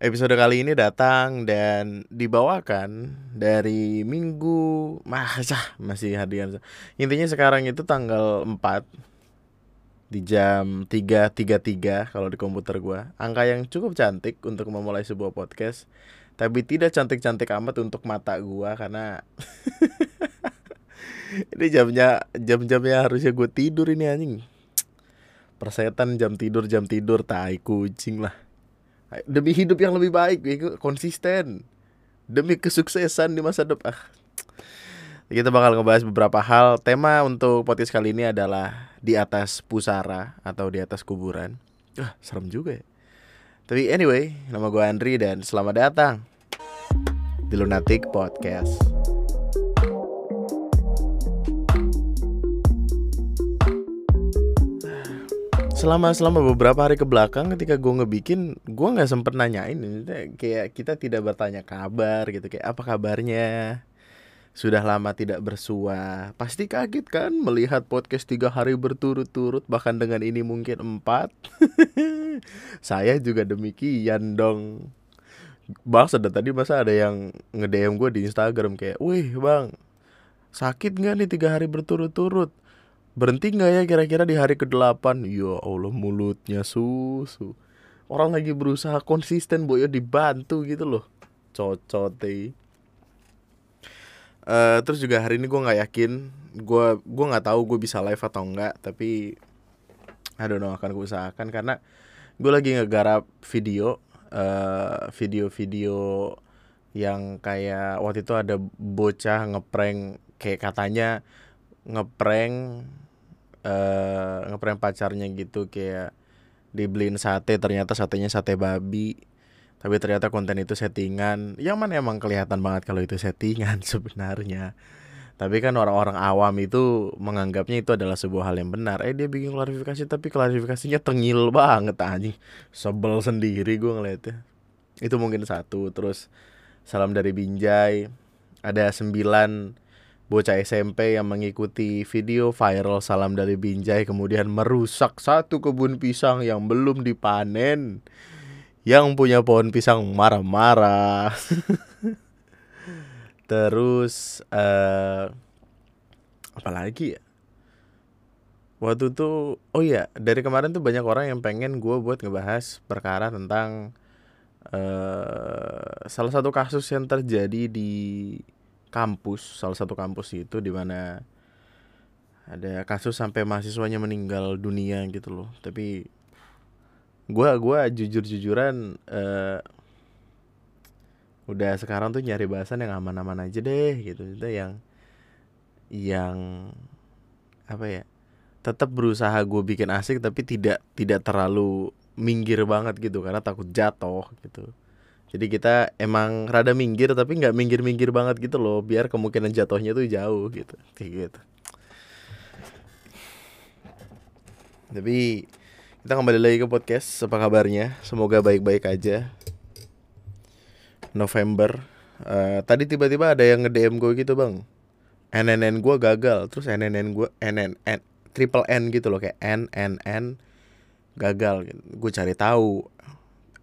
Episode kali ini datang dan dibawakan dari minggu masa masih hadiah. Intinya sekarang itu tanggal 4 di jam 3.33 kalau di komputer gua. Angka yang cukup cantik untuk memulai sebuah podcast. Tapi tidak cantik-cantik amat untuk mata gua karena ini jamnya jam-jamnya harusnya gue tidur ini anjing. Persetan jam tidur jam tidur tai kucing lah demi hidup yang lebih baik konsisten. Demi kesuksesan di masa depan. Kita bakal ngebahas beberapa hal. Tema untuk podcast kali ini adalah di atas pusara atau di atas kuburan. Ah serem juga ya. Tapi anyway nama gue Andri dan selamat datang di Lunatic Podcast selama selama beberapa hari ke belakang ketika gue ngebikin gue nggak sempet nanyain. Kayak kita tidak bertanya kabar gitu kayak apa kabarnya? Sudah lama tidak bersua. Pasti kaget kan melihat podcast tiga hari berturut-turut bahkan dengan ini mungkin empat. Saya juga demikian dong. Bang sudah tadi masa ada yang nge DM gue di Instagram kayak wih bang sakit nggak nih tiga hari berturut-turut Berhenti nggak ya kira-kira di hari ke-8? Ya Allah mulutnya susu. Orang lagi berusaha konsisten boyo dibantu gitu loh. Cocote. Uh, terus juga hari ini gue nggak yakin gue gue nggak tahu gue bisa live atau enggak tapi I don't know akan gue usahakan karena gue lagi ngegarap video uh, video-video yang kayak waktu itu ada bocah ngeprank kayak katanya ngeprank uh, ngeprank pacarnya gitu kayak dibeliin sate ternyata satenya sate babi. Tapi ternyata konten itu settingan. Yang mana emang kelihatan banget kalau itu settingan sebenarnya. Tapi kan orang-orang awam itu menganggapnya itu adalah sebuah hal yang benar. Eh dia bikin klarifikasi tapi klarifikasinya tengil banget anjing. Sebel sendiri gue ngeliatnya. Itu mungkin satu. Terus salam dari Binjai. Ada sembilan bocah SMP yang mengikuti video viral salam dari Binjai kemudian merusak satu kebun pisang yang belum dipanen. Yang punya pohon pisang marah-marah. Terus uh, apa lagi ya? Waktu itu oh iya, dari kemarin tuh banyak orang yang pengen gue buat ngebahas perkara tentang uh, salah satu kasus yang terjadi di kampus salah satu kampus itu di mana ada kasus sampai mahasiswanya meninggal dunia gitu loh. Tapi gua gua jujur jujuran uh, udah sekarang tuh nyari bahasan yang aman-aman aja deh gitu. Itu yang yang apa ya tetap berusaha gue bikin asik tapi tidak tidak terlalu minggir banget gitu karena takut jatuh gitu jadi kita emang rada minggir tapi nggak minggir-minggir banget gitu loh, biar kemungkinan jatuhnya tuh jauh gitu, kayak gitu. Tapi kita kembali lagi ke podcast, apa kabarnya? Semoga baik-baik aja. November, uh, tadi tiba-tiba ada yang nge-DM gue gitu bang, NNN gue gagal, terus NNN gue NNN triple N gitu loh kayak NNN gagal. Gitu. Gue cari tahu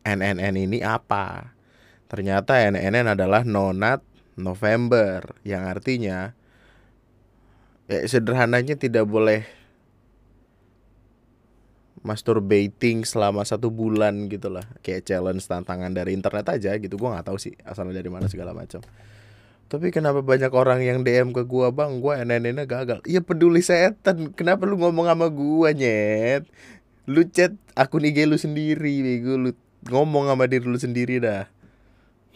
NNN ini apa Ternyata NNN adalah Nonat November yang artinya ya sederhananya tidak boleh masturbating selama satu bulan gitu lah. Kayak challenge tantangan dari internet aja gitu. Gue nggak tahu sih asalnya dari mana segala macam. Tapi kenapa banyak orang yang DM ke gua bang gua NNN gagal? Iya peduli setan. Kenapa lu ngomong sama gua nyet? Lu chat akun IG lu sendiri bego. Lu ngomong sama diri lu sendiri dah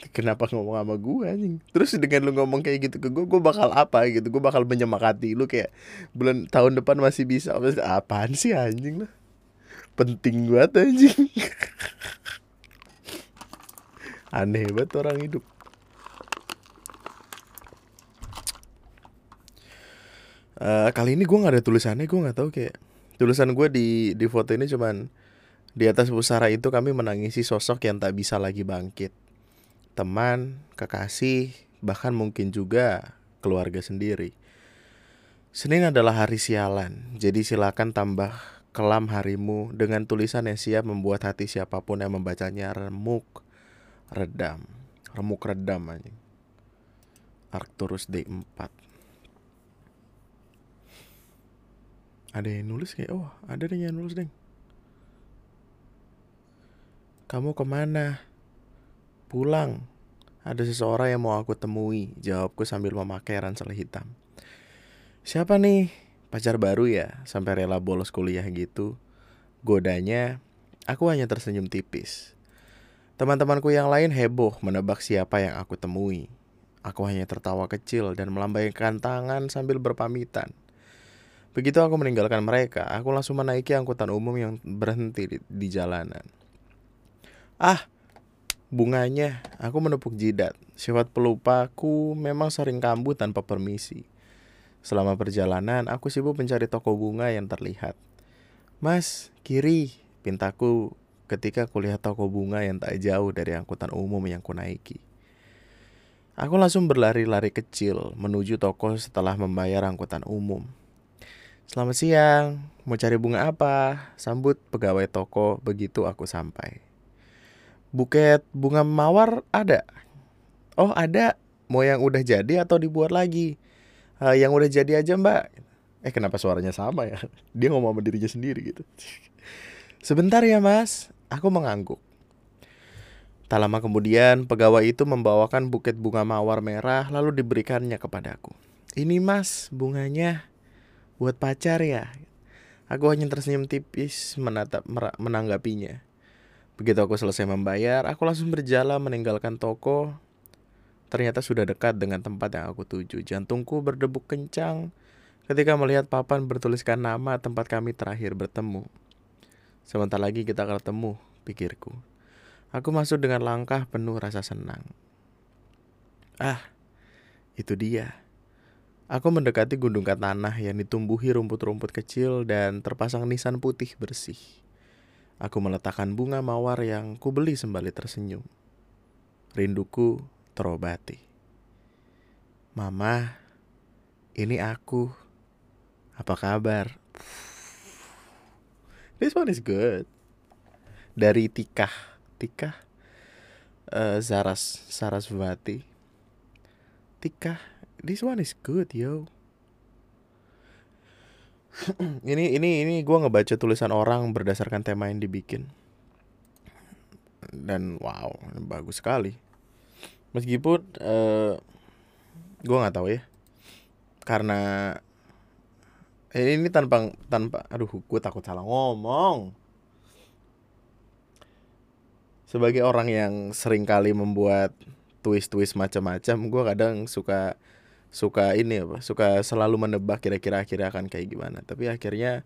kenapa ngomong sama gue anjing? Terus dengan lu ngomong kayak gitu ke gue gue bakal apa gitu? Gue bakal menyemangati lu kayak bulan tahun depan masih bisa. Apaan sih anjing lah? Penting banget anjing. Aneh banget orang hidup. Uh, kali ini gue nggak ada tulisannya gue nggak tahu kayak tulisan gue di di foto ini cuman di atas pusara itu kami menangisi sosok yang tak bisa lagi bangkit teman, kekasih, bahkan mungkin juga keluarga sendiri. Senin adalah hari sialan, jadi silakan tambah kelam harimu dengan tulisan yang siap membuat hati siapa pun yang membacanya remuk, redam. Remuk redam anjing. Arcturus D4 ada yang nulis kayak oh ada yang nulis deng. Kamu ke mana pulang. Ada seseorang yang mau aku temui jawabku sambil memakai ransel hitam. Siapa nih? Pacar baru ya sampai rela bolos kuliah gitu. Godanya aku hanya tersenyum tipis. Teman-temanku yang lain heboh menebak siapa yang aku temui. Aku hanya tertawa kecil dan melambaikan tangan sambil berpamitan. Begitu aku meninggalkan mereka, aku langsung menaiki angkutan umum yang berhenti di, di jalanan. Ah, bunganya, aku menepuk jidat. Sifat pelupaku memang sering kambuh tanpa permisi. Selama perjalanan, aku sibuk mencari toko bunga yang terlihat. Mas, kiri, pintaku ketika kulihat toko bunga yang tak jauh dari angkutan umum yang kunaiki. Aku langsung berlari-lari kecil menuju toko setelah membayar angkutan umum. Selamat siang, mau cari bunga apa? Sambut pegawai toko begitu aku sampai. Buket bunga mawar ada? Oh ada, mau yang udah jadi atau dibuat lagi? Uh, yang udah jadi aja mbak. Eh kenapa suaranya sama ya? Dia ngomong sama dirinya sendiri gitu. Sebentar ya mas, aku mengangguk. Tak lama kemudian, pegawai itu membawakan buket bunga mawar merah lalu diberikannya kepadaku. Ini mas, bunganya buat pacar ya. Aku hanya tersenyum tipis menatap menanggapinya. Begitu aku selesai membayar, aku langsung berjalan meninggalkan toko. Ternyata sudah dekat dengan tempat yang aku tuju. Jantungku berdebuk kencang ketika melihat papan bertuliskan nama tempat kami terakhir bertemu. Sebentar lagi kita akan ketemu, pikirku. Aku masuk dengan langkah penuh rasa senang. Ah, itu dia. Aku mendekati gundukan tanah yang ditumbuhi rumput-rumput kecil dan terpasang nisan putih bersih. Aku meletakkan bunga mawar yang kubeli sembali tersenyum. Rinduku terobati. Mama, ini aku. Apa kabar? This one is good. Dari Tikah. Tika uh, Zaras Sarasvati Tika this one is good yo ini ini ini gue ngebaca tulisan orang berdasarkan tema yang dibikin. Dan wow bagus sekali. Meskipun uh, eh, gue nggak tahu ya. Karena eh, ini tanpa tanpa aduh gue takut salah ngomong. Sebagai orang yang sering kali membuat twist-twist macam-macam, gue kadang suka suka ini apa, suka selalu menebak kira-kira akhirnya akan kayak gimana. Tapi akhirnya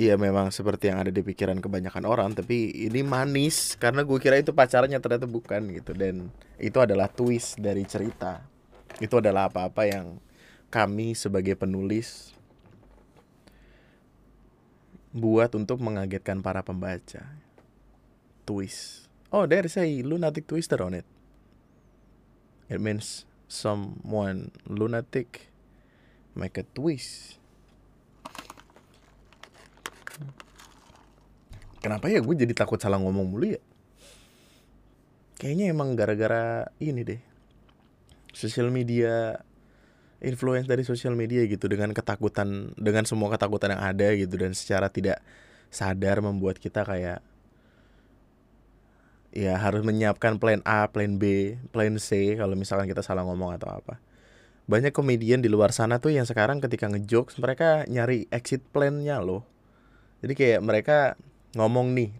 Iya memang seperti yang ada di pikiran kebanyakan orang Tapi ini manis Karena gue kira itu pacarnya ternyata bukan gitu Dan itu adalah twist dari cerita Itu adalah apa-apa yang kami sebagai penulis Buat untuk mengagetkan para pembaca twist. Oh, there's a lunatic twister on it. It means someone lunatic make a twist. Kenapa ya gue jadi takut salah ngomong mulu ya? Kayaknya emang gara-gara ini deh. Sosial media influence dari sosial media gitu dengan ketakutan dengan semua ketakutan yang ada gitu dan secara tidak sadar membuat kita kayak ya harus menyiapkan plan A, plan B, plan C kalau misalkan kita salah ngomong atau apa. Banyak komedian di luar sana tuh yang sekarang ketika ngejokes mereka nyari exit plan-nya loh. Jadi kayak mereka ngomong nih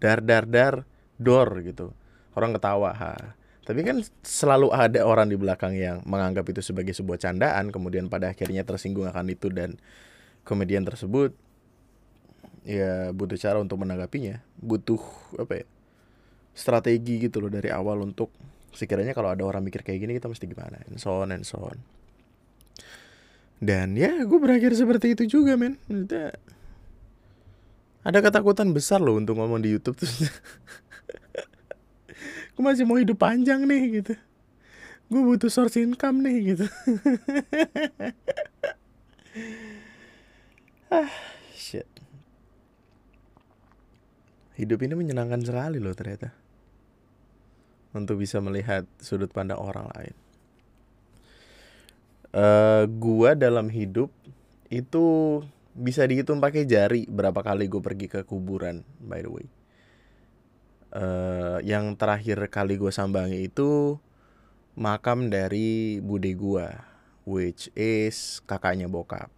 dar dar dar door gitu. Orang ketawa. Ha. Tapi kan selalu ada orang di belakang yang menganggap itu sebagai sebuah candaan kemudian pada akhirnya tersinggung akan itu dan komedian tersebut ya butuh cara untuk menanggapinya. Butuh apa ya? Strategi gitu loh dari awal untuk sekiranya kalau ada orang mikir kayak gini kita mesti gimana? And so on and so on. Dan ya gue berakhir seperti itu juga men. Ada ketakutan besar loh untuk ngomong di YouTube tuh. Gue masih mau hidup panjang nih gitu. Gue butuh source income nih gitu. Ah shit. Hidup ini menyenangkan sekali loh ternyata untuk bisa melihat sudut pandang orang lain. Uh, gua dalam hidup itu bisa dihitung pakai jari berapa kali gue pergi ke kuburan by the way. Uh, yang terakhir kali gue sambangi itu makam dari bude gue, which is kakaknya bokap.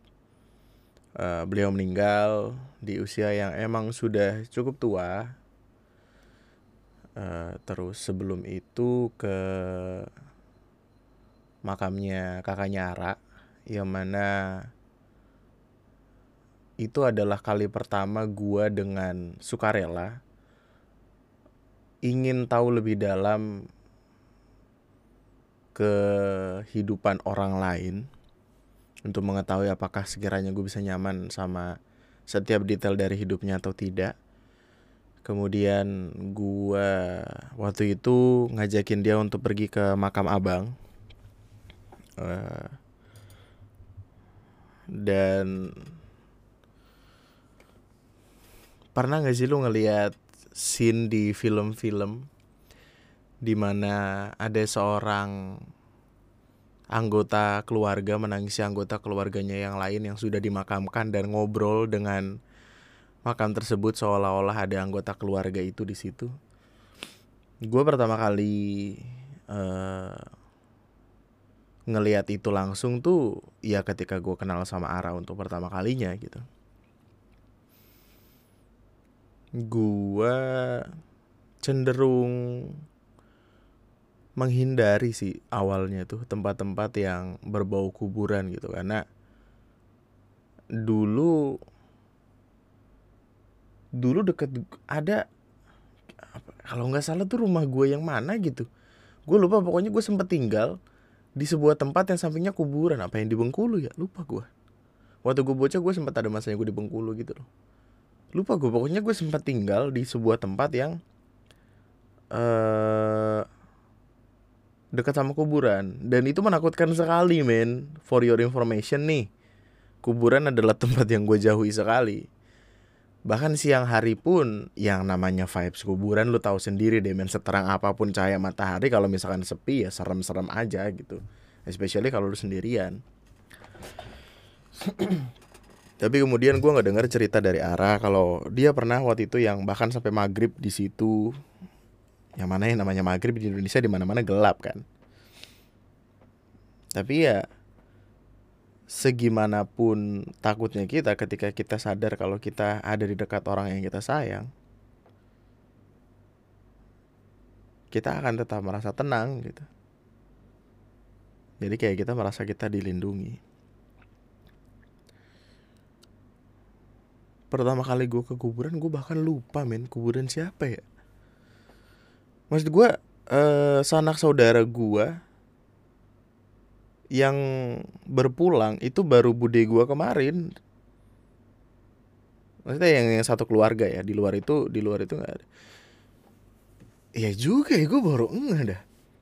Uh, beliau meninggal di usia yang emang sudah cukup tua, Uh, terus sebelum itu ke makamnya kakaknya Ara yang mana itu adalah kali pertama gua dengan sukarela ingin tahu lebih dalam kehidupan orang lain untuk mengetahui apakah sekiranya gue bisa nyaman sama setiap detail dari hidupnya atau tidak kemudian gua waktu itu ngajakin dia untuk pergi ke makam abang. Uh, dan pernah gak sih lu ngeliat scene di film-film di mana ada seorang anggota keluarga menangisi anggota keluarganya yang lain yang sudah dimakamkan dan ngobrol dengan makam tersebut seolah-olah ada anggota keluarga itu di situ. Gue pertama kali uh, ngeliat itu langsung tuh ya ketika gue kenal sama Ara untuk pertama kalinya gitu. Gue cenderung menghindari sih awalnya tuh tempat-tempat yang berbau kuburan gitu karena dulu dulu deket ada kalau nggak salah tuh rumah gue yang mana gitu. Gue lupa pokoknya gue sempet tinggal di sebuah tempat yang sampingnya kuburan. Apa yang di Bengkulu ya? Lupa gue waktu gue bocah gue sempat ada masanya gue di Bengkulu gitu loh. Lupa gue pokoknya gue sempat tinggal di sebuah tempat yang uh, dekat sama kuburan. Dan itu menakutkan sekali men. For your information nih kuburan adalah tempat yang gue jauhi sekali bahkan siang hari pun yang namanya vibes kuburan lu tahu sendiri deh men seterang apa pun cahaya matahari kalau misalkan sepi ya serem-serem aja gitu. Especially kalau lu sendirian. Tapi kemudian gue nggak dengar cerita dari Ara kalau dia pernah waktu itu yang bahkan sampai maghrib di situ. Yang mana yang namanya maghrib di Indonesia di mana-mana gelap kan? Tapi ya segimanapun takutnya kita ketika kita sadar kalau kita ada di dekat orang yang kita sayang, kita akan tetap merasa tenang gitu. Jadi kayak kita merasa kita dilindungi. Pertama kali gue ke kuburan gue bahkan lupa men kuburan siapa ya. Maksud gue eh, sanak saudara gue yang berpulang itu baru bude gua kemarin. Maksudnya yang, yang satu keluarga ya di luar itu di luar itu nggak ada. Ya juga ya gue baru enggak dah.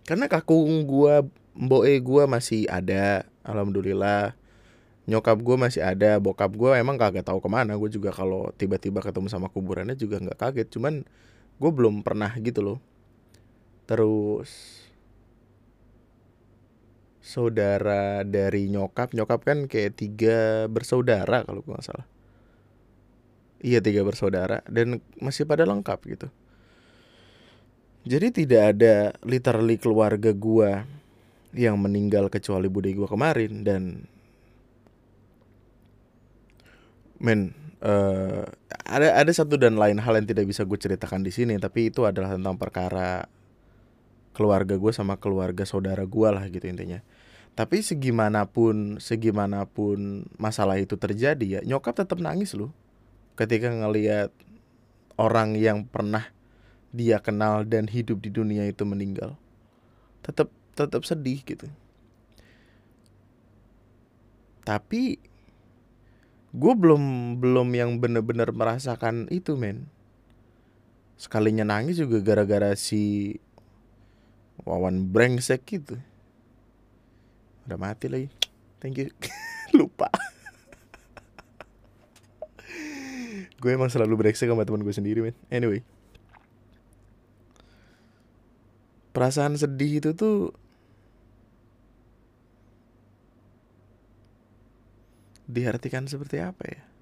Karena kakung gua mboe gua masih ada alhamdulillah. Nyokap gue masih ada bokap gue emang kagak tahu ke mana. Gue juga kalau tiba-tiba ketemu sama kuburannya juga nggak kaget. Cuman gue belum pernah gitu loh. Terus saudara dari nyokap. Nyokap kan kayak tiga bersaudara kalau gue nggak salah. Iya tiga bersaudara dan masih pada lengkap gitu. Jadi tidak ada literally keluarga gue yang meninggal kecuali bude gue kemarin dan men uh, ada ada satu dan lain hal yang tidak bisa gue ceritakan di sini tapi itu adalah tentang perkara keluarga gue sama keluarga saudara gue lah gitu intinya tapi segimanapun segimanapun masalah itu terjadi ya nyokap tetap nangis loh. Ketika ngelihat orang yang pernah dia kenal dan hidup di dunia itu meninggal. Tetap tetap sedih gitu. Tapi gue belum belum yang bener-bener merasakan itu men. Sekalinya nangis juga gara-gara si Wawan brengsek gitu Udah mati lagi. Thank you. Lupa. Gue emang selalu brengsek sama teman gue sendiri men. Anyway. Perasaan sedih itu tuh diartikan seperti apa ya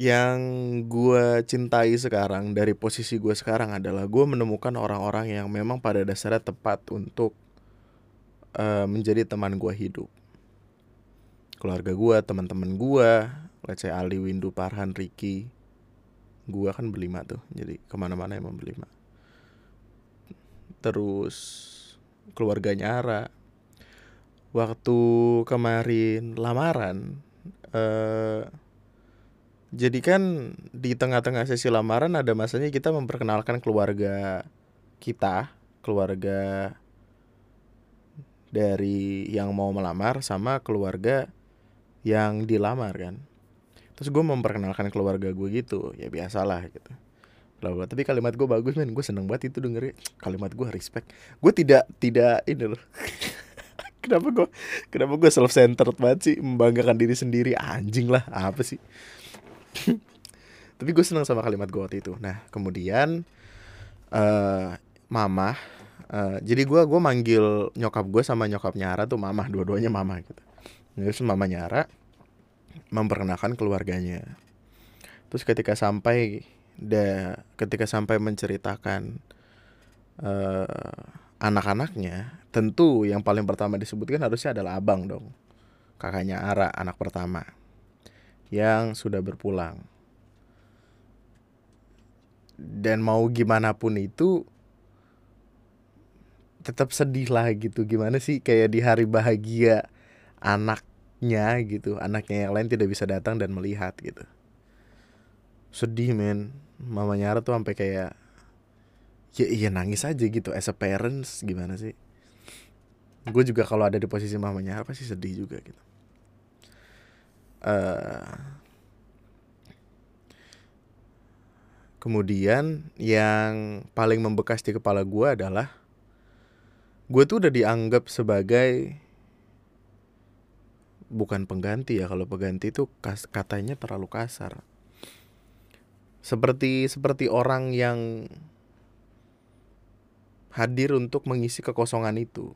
yang gue cintai sekarang dari posisi gue sekarang adalah gue menemukan orang-orang yang memang pada dasarnya tepat untuk uh, menjadi teman gue hidup. Keluarga gue, teman-teman gue, let's Ali, Windu, Parhan, Ricky, gue kan berlima tuh, jadi ke mana-mana emang berlima. Terus keluarganya Ara. Waktu kemarin lamaran, uh, jadi kan di tengah-tengah sesi lamaran ada masanya kita memperkenalkan keluarga kita, keluarga dari yang mau melamar sama keluarga yang dilamar kan. Terus gue memperkenalkan keluarga gue gitu, ya biasalah gitu. Lalu, tapi kalimat gue bagus men, gue seneng banget itu dengerin kalimat gue respect. Gue tidak tidak ini loh. kenapa gue kenapa gue self centered banget sih membanggakan diri sendiri anjing lah apa sih tapi gue seneng sama kalimat gue waktu itu. Nah kemudian uh, mama uh, jadi gue gue manggil nyokap gue sama nyokap nyara tuh mama dua-duanya mama gitu. Terus mama nyara memperkenalkan keluarganya. Terus ketika sampai da ketika sampai menceritakan uh, anak-anaknya tentu yang paling pertama disebutkan harusnya adalah abang dong. Kakaknya Ara anak pertama yang sudah berpulang. Dan mau gimana pun itu tetap sedih lah gitu. Gimana sih kayak di hari bahagia anaknya gitu, anaknya yang lain tidak bisa datang dan melihat gitu. Sedih men, mamanya Ara tuh sampai kayak ya iya nangis aja gitu as a parents gimana sih gue juga kalau ada di posisi mamanya apa sih sedih juga gitu uh, kemudian yang paling membekas di kepala gue adalah gue tuh udah dianggap sebagai bukan pengganti ya kalau pengganti itu katanya terlalu kasar. Seperti seperti orang yang hadir untuk mengisi kekosongan itu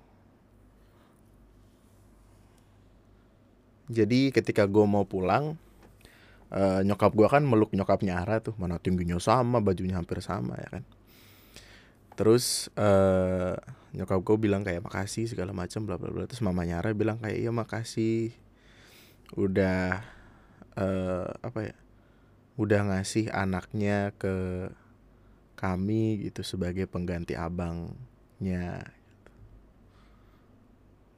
jadi ketika gue mau pulang uh, nyokap gue kan meluk nyokapnya Ara tuh mana tingginya sama bajunya hampir sama ya kan? Terus uh, nyokap gue bilang kayak makasih segala macam bla bla bla. Terus mamanya Ara bilang kayak iya makasih. Udah uh, apa ya udah ngasih anaknya ke kami gitu sebagai pengganti abangnya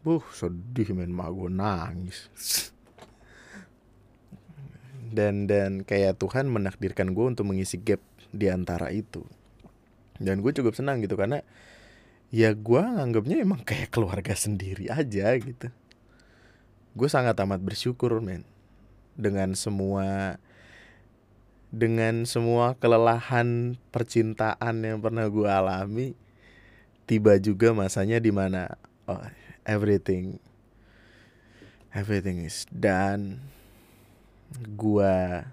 Buh sedih men mah gue nangis. Dan dan kayak Tuhan menakdirkan gue untuk mengisi gap di antara itu. Dan gue cukup senang gitu karena ya gue nganggapnya emang kayak keluarga sendiri aja gitu. Gue sangat amat bersyukur men. Dengan semua dengan semua kelelahan percintaan yang pernah gue alami tiba juga masanya di mana oh everything everything is done. Gua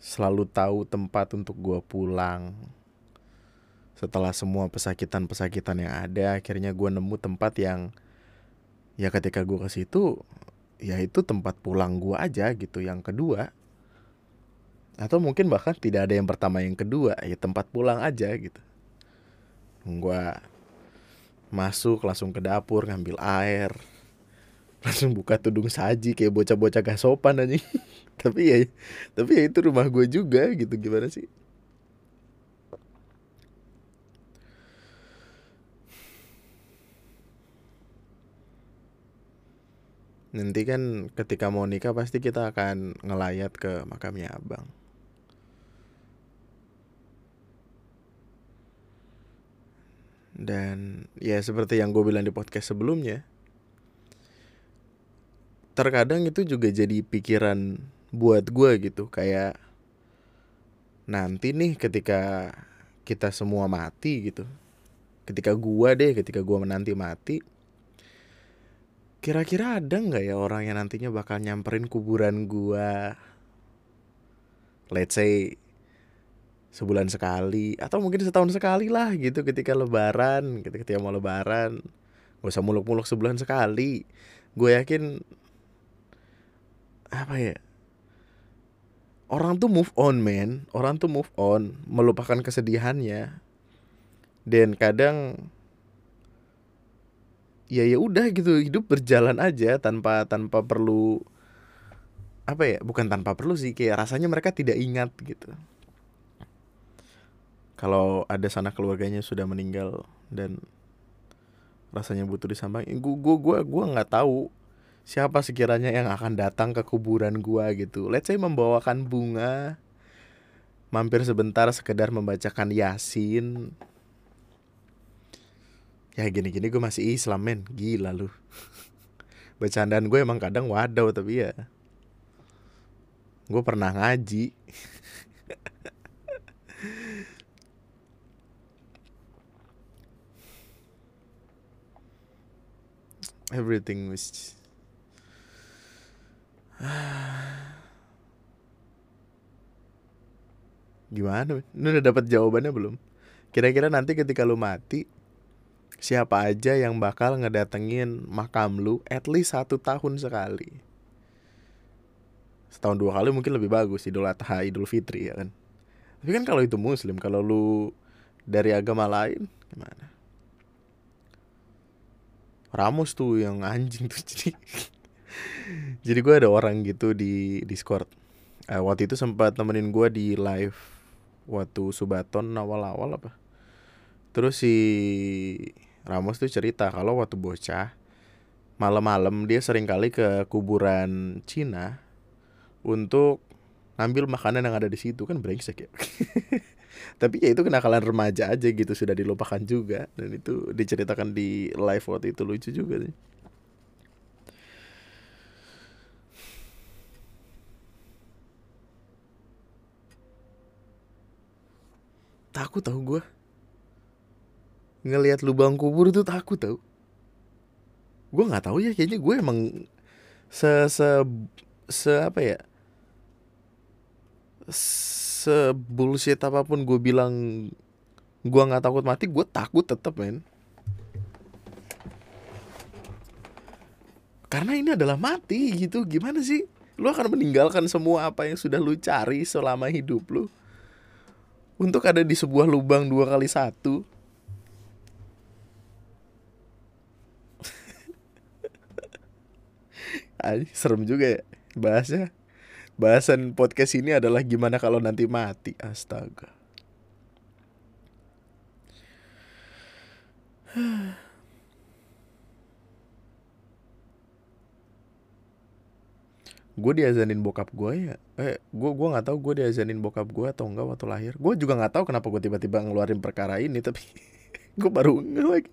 selalu tahu tempat untuk gua pulang. Setelah semua pesakitan-pesakitan yang ada akhirnya gua nemu tempat yang ya ketika gua ke situ ya itu tempat pulang gua aja gitu yang kedua. Atau mungkin bahkan tidak ada yang pertama yang kedua ya tempat pulang aja gitu. Gua masuk langsung ke dapur ngambil air. Langsung buka tudung saji kayak bocah-bocah gak sopan aja tapi ya tapi ya itu rumah gue juga gitu. Gimana sih? Nanti kan ketika mau nikah pasti kita akan ngelayat ke makamnya abang Dan ya seperti yang gue bilang di podcast sebelumnya, terkadang itu juga jadi pikiran buat gue gitu. Kayak nanti nih ketika kita semua mati gitu ketika gue deh ketika gue menanti mati kira-kira ada nggak ya orang yang nantinya bakal nyamperin kuburan gue let's say sebulan sekali atau mungkin setahun sekali lah gitu ketika lebaran gitu ketika mau lebaran. Gak usah muluk-muluk sebulan sekali. Gue yakin apa ya orang tuh move on man orang tuh move on melupakan kesedihannya. Dan kadang ya ya udah gitu hidup berjalan aja tanpa tanpa perlu apa ya bukan tanpa perlu sih kayak rasanya mereka tidak ingat gitu kalau ada sana keluarganya sudah meninggal dan rasanya butuh disambang gua gua gua gua nggak tahu siapa sekiranya yang akan datang ke kuburan gua gitu. Let's say membawakan bunga mampir sebentar sekedar membacakan yasin. Ya gini-gini gue masih Islam men. Gila lu. Bercandaan gue emang kadang wadaw tapi ya gue pernah ngaji everything was gimana lu udah dapat jawabannya belum? Kira-kira nanti ketika lu mati siapa aja yang bakal ngedatengin makam lu at least satu tahun sekali? Setahun dua kali mungkin lebih bagus idul adha idul fitri ya kan? Tapi kan kalau itu muslim kalau lu dari agama lain gimana Ramos tuh yang anjing tuh jadi. Jadi gue ada orang gitu di Discord. Uh, waktu itu sempat temenin gue di live waktu Subaton awal-awal apa. Terus si Ramos tuh cerita kalau waktu bocah malam-malam dia sering kali ke kuburan Cina untuk ngambil makanan yang ada di situ. Kan brengsek ya tapi ya itu kenakalan remaja aja gitu sudah dilupakan juga. Dan itu diceritakan di live waktu itu lucu juga sih. Takut tau gue ngelihat lubang kubur itu takut tau gue nggak tahu ya kayaknya gue emang se se se apa ya sebullshit apa pun gue bilang gue nggak takut mati gue takut tetap men. Karena ini adalah mati gitu. Gimana sih? Lu akan meninggalkan semua apa yang sudah lu cari selama hidup lu. Untuk ada di sebuah lubang dua kali satu. Serem juga ya bahasnya bahasan podcast ini adalah gimana kalau nanti mati. Astaga. gue diazanin bokap gue ya eh gue gue nggak tahu gue diazanin bokap gue atau enggak waktu lahir gue juga nggak tahu kenapa gue tiba-tiba ngeluarin perkara ini tapi gue baru nggak lagi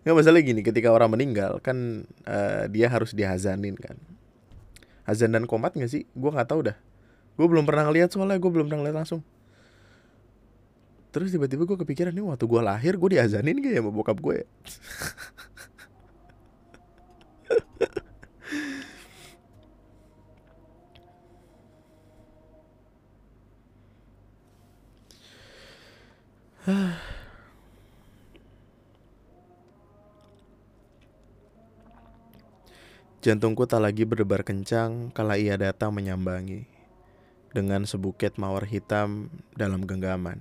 nggak masalah gini ketika orang meninggal kan uh, dia harus diazanin kan azan dan komat gak sih? Gue nggak tahu dah. Gue belum pernah ngeliat soalnya gue belum pernah ngeliat langsung. Terus tiba-tiba gue kepikiran nih waktu gue lahir gue diazanin gak ya sama bokap gue ya Jantungku tak lagi berdebar kencang kala ia datang menyambangi dengan sebuket mawar hitam dalam genggaman.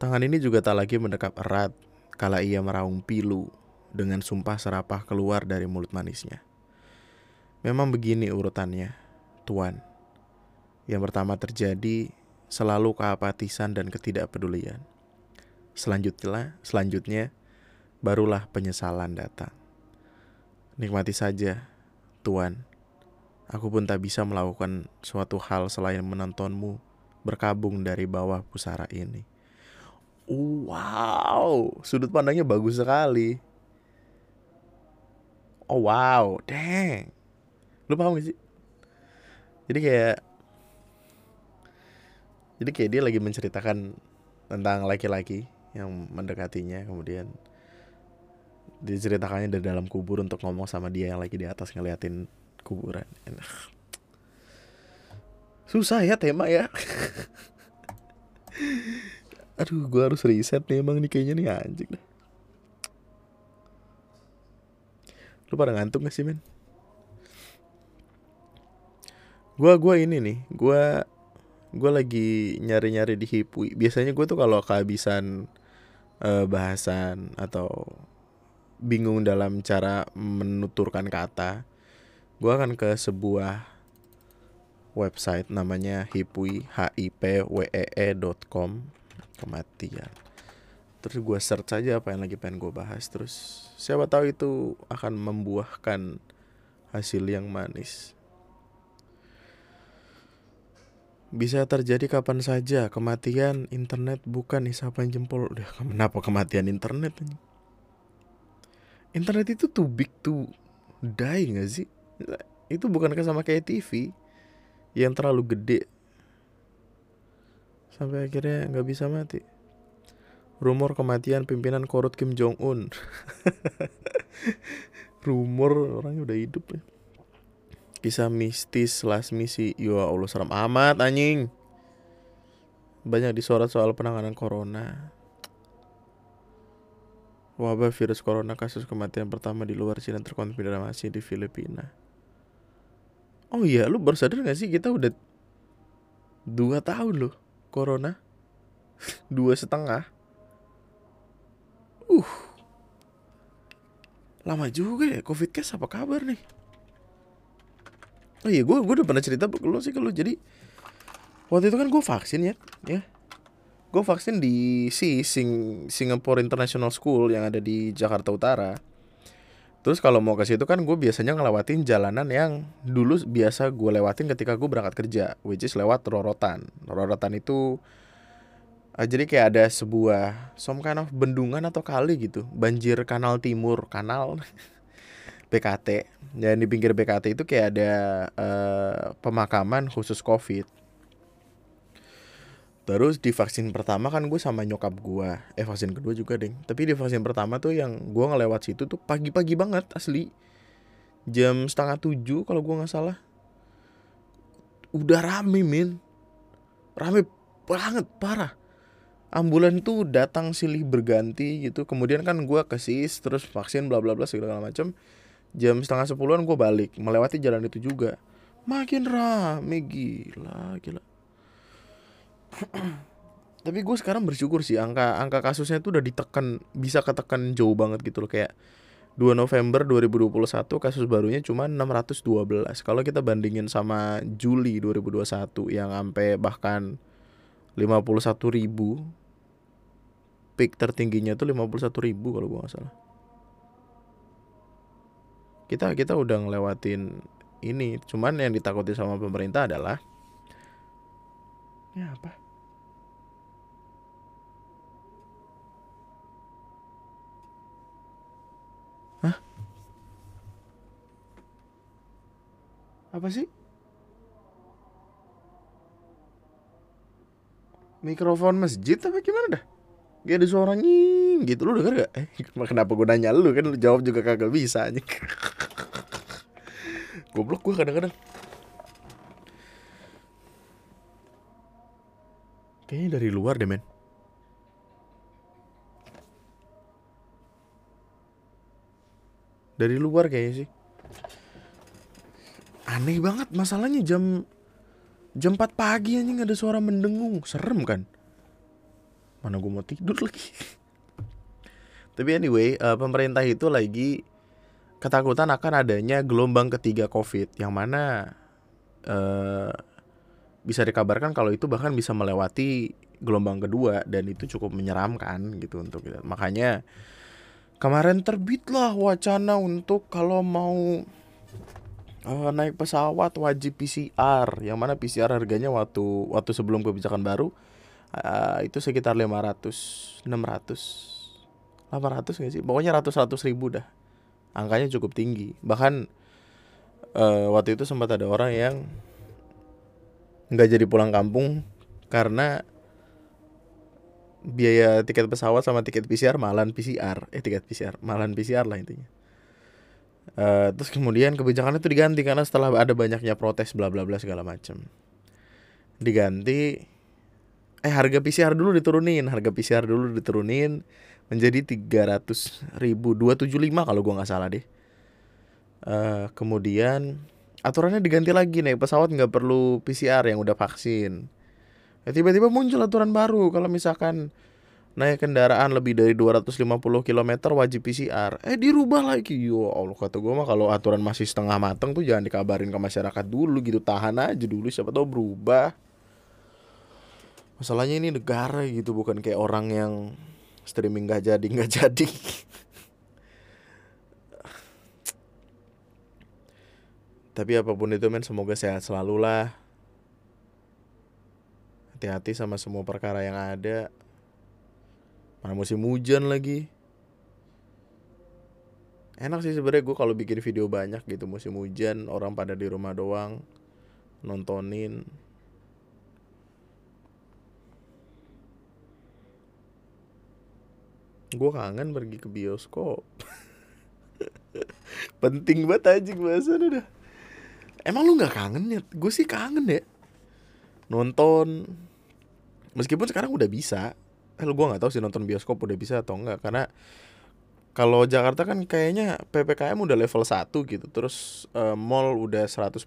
Tangan ini juga tak lagi mendekat erat kala ia meraung pilu dengan sumpah serapah keluar dari mulut manisnya. Memang begini urutannya, Tuan. Yang pertama terjadi selalu keapatisan dan ketidakpedulian. Selanjutnya, selanjutnya barulah penyesalan datang. Nikmati saja, Tuan. Aku pun tak bisa melakukan suatu hal selain menontonmu berkabung dari bawah pusara ini. Wow, sudut pandangnya bagus sekali. Oh wow, dang. Lu paham gak sih? Jadi kayak Jadi kayak dia lagi menceritakan tentang laki-laki yang mendekatinya kemudian diceritakannya dari dalam kubur untuk ngomong sama dia yang lagi di atas ngeliatin kuburan. Susah ya tema ya. Aduh, gue harus riset nih emang nih kayaknya nih anjing. Lu pada ngantuk gak sih men? Gua gua ini nih, gua gua lagi nyari-nyari di Hipwi. Biasanya gue tuh kalau kehabisan uh, bahasan atau bingung dalam cara menuturkan kata, gua akan ke sebuah website namanya hipwi h i p w e e com. Kematian. Terus gue search aja apa yang lagi pengen gue bahas. Terus siapa tahu itu akan membuahkan hasil yang manis. Bisa terjadi kapan saja. Kematian internet bukan isapan jempol. Udah kenapa kematian internet internet itu too big to die gak sih? Itu bukan sama kayak TV yang terlalu gede? Sampai akhirnya nggak bisa mati. Rumor kematian pimpinan korut Kim Jong Un rumor orangnya udah hidup ya. Kisah mistis slash misi. Ya Allah serem amat anjing. Banyak disorot soal penanganan corona wabah virus corona kasus kematian pertama di luar Cina terkonfirmasi di Filipina Oh iya, lu baru sadar gak sih kita udah dua tahun loh corona, dua setengah. Uh, lama juga ya covid case apa kabar nih? Oh iya, gue gue udah pernah cerita ke lu sih kalau jadi waktu itu kan gue vaksin ya, ya. Gue vaksin di si Sing Singapore International School yang ada di Jakarta Utara Terus kalau mau ke situ kan gue biasanya ngelewatin jalanan yang dulu biasa gue lewatin ketika gue berangkat kerja, which is lewat Rorotan. Rorotan itu uh, jadi kayak ada sebuah some kind of bendungan atau kali gitu, banjir kanal timur, kanal BKT. Dan di pinggir BKT itu kayak ada uh, pemakaman khusus COVID. Terus di vaksin pertama kan gue sama nyokap gue Eh vaksin kedua juga deh Tapi di vaksin pertama tuh yang gue ngelewat situ tuh pagi-pagi banget asli. Jam setengah tujuh kalau gue gak salah. Udah rame min Rame banget parah. Ambulan tuh datang silih berganti gitu. Kemudian kan gue ke SIS Terus vaksin bla bla bla segala macam Jam setengah sepuluhan gue balik. Melewati jalan itu juga. Makin rame gila gila tapi gue sekarang bersyukur sih angka angka kasusnya itu udah ditekan bisa ketekan jauh banget gitu loh. Kayak 2 November 2021 kasus barunya cuma 612 kalau kita bandingin sama Juli 2021 yang sampai bahkan 51 ribu peak tertingginya tuh 51 ribu kalau gue nggak salah. Kita kita udah ngelewatin ini cuman yang ditakuti sama pemerintah adalah ya apa apa sih? Mikrofon masjid apa gimana dah? Gak ada suara nying gitu. Lu denger gak? Eh kenapa gue nanya lu? Kan lu jawab juga kagak bisa anjing. Goblok gue kadang-kadang. Kayaknya dari luar deh men. Dari luar kayaknya sih aneh banget masalahnya jam jam 4 pagi anjing ada suara mendengung. Serem kan? Mana gue mau tidur lagi? Tapi anyway uh, pemerintah itu lagi ketakutan akan adanya gelombang ketiga covid yang mana uh, bisa dikabarkan kalau itu bahkan bisa melewati gelombang kedua dan itu cukup menyeramkan gitu untuk kita. Makanya kemarin terbitlah wacana untuk kalau mau uh, naik pesawat wajib PCR yang mana PCR harganya waktu waktu sebelum kebijakan baru uh, itu sekitar 500 600 800 gak sih? Pokoknya ratus-ratus ribu dah. Angkanya cukup tinggi. Bahkan uh, waktu itu sempat ada orang yang nggak jadi pulang kampung karena biaya tiket pesawat sama tiket PCR malan PCR eh tiket PCR malan PCR lah intinya Uh, terus kemudian kebijakan itu diganti karena setelah ada banyaknya protes bla bla bla segala macam. diganti eh harga PCR dulu diturunin harga PCR dulu diturunin menjadi 300 ribu 275 kalau gua nggak salah deh uh, kemudian aturannya diganti lagi naik pesawat nggak perlu PCR yang udah vaksin ya tiba-tiba muncul aturan baru kalau misalkan naik kendaraan lebih dari 250 km wajib PCR. Eh dirubah lagi. Yo Allah kata gue mah kalau aturan masih setengah mateng tuh jangan dikabarin ke masyarakat dulu gitu. Tahan aja dulu siapa tahu berubah. Masalahnya ini negara gitu bukan kayak orang yang streaming gak jadi nggak jadi. Tapi apa pun itu men semoga sehat selalu lah. Hati-hati sama semua perkara yang ada mana musim hujan lagi. Enak sih sebenarnya gue kalau bikin video banyak gitu musim hujan orang pada di rumah doang nontonin. Gue kangen pergi ke bioskop. Penting banget aja bahasa udah emang lu nggak kangen ya gue sih kangen ya. Nonton. Meskipun sekarang udah bisa eh gue nggak tahu sih nonton bioskop udah bisa atau enggak karena kalau Jakarta kan kayaknya PPKM udah level 1 gitu terus uh, mall udah 100%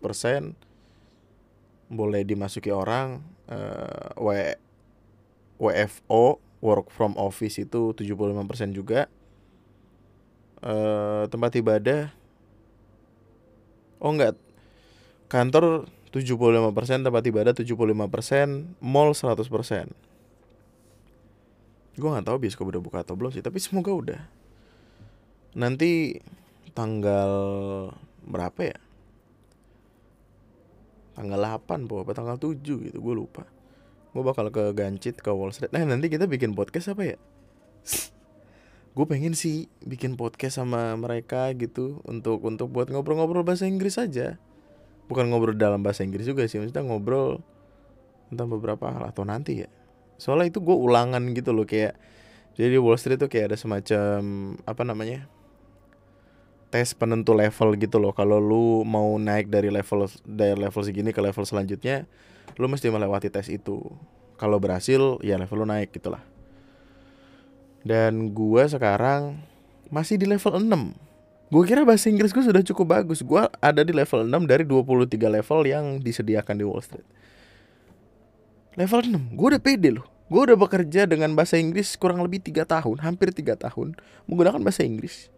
boleh dimasuki orang uh, w WFO work from office itu 75% juga. Uh, tempat ibadah oh enggak kantor 75% tempat ibadah 75% mall 100% gue nggak tahu bioskop udah buka atau belum sih tapi semoga udah. Nanti tanggal berapa ya? Tanggal 8 po apa tanggal 7 gitu gue lupa. Gue bakal ke Gancit ke Wall Street. Nah nanti kita bikin podcast apa ya? Gue pengen sih bikin podcast sama mereka gitu untuk untuk buat ngobrol-ngobrol bahasa Inggris aja. Bukan ngobrol dalam bahasa Inggris juga sih maksudnya ngobrol tentang beberapa hal atau nanti ya soalnya itu gue ulangan gitu loh kayak jadi di Wall Street tuh kayak ada semacam apa namanya tes penentu level gitu loh. Kalau lu mau naik dari level dari level segini ke level selanjutnya lu mesti melewati tes itu. Kalau berhasil ya level lu naik gitulah dan gue sekarang masih di level 6 Gue kira bahasa Inggris gue sudah cukup bagus. Gue ada di level 6 dari 23 level yang disediakan di Wall Street level 6 gue udah pede loh. Gue udah bekerja dengan bahasa Inggris kurang lebih tiga tahun hampir tiga tahun menggunakan bahasa Inggris.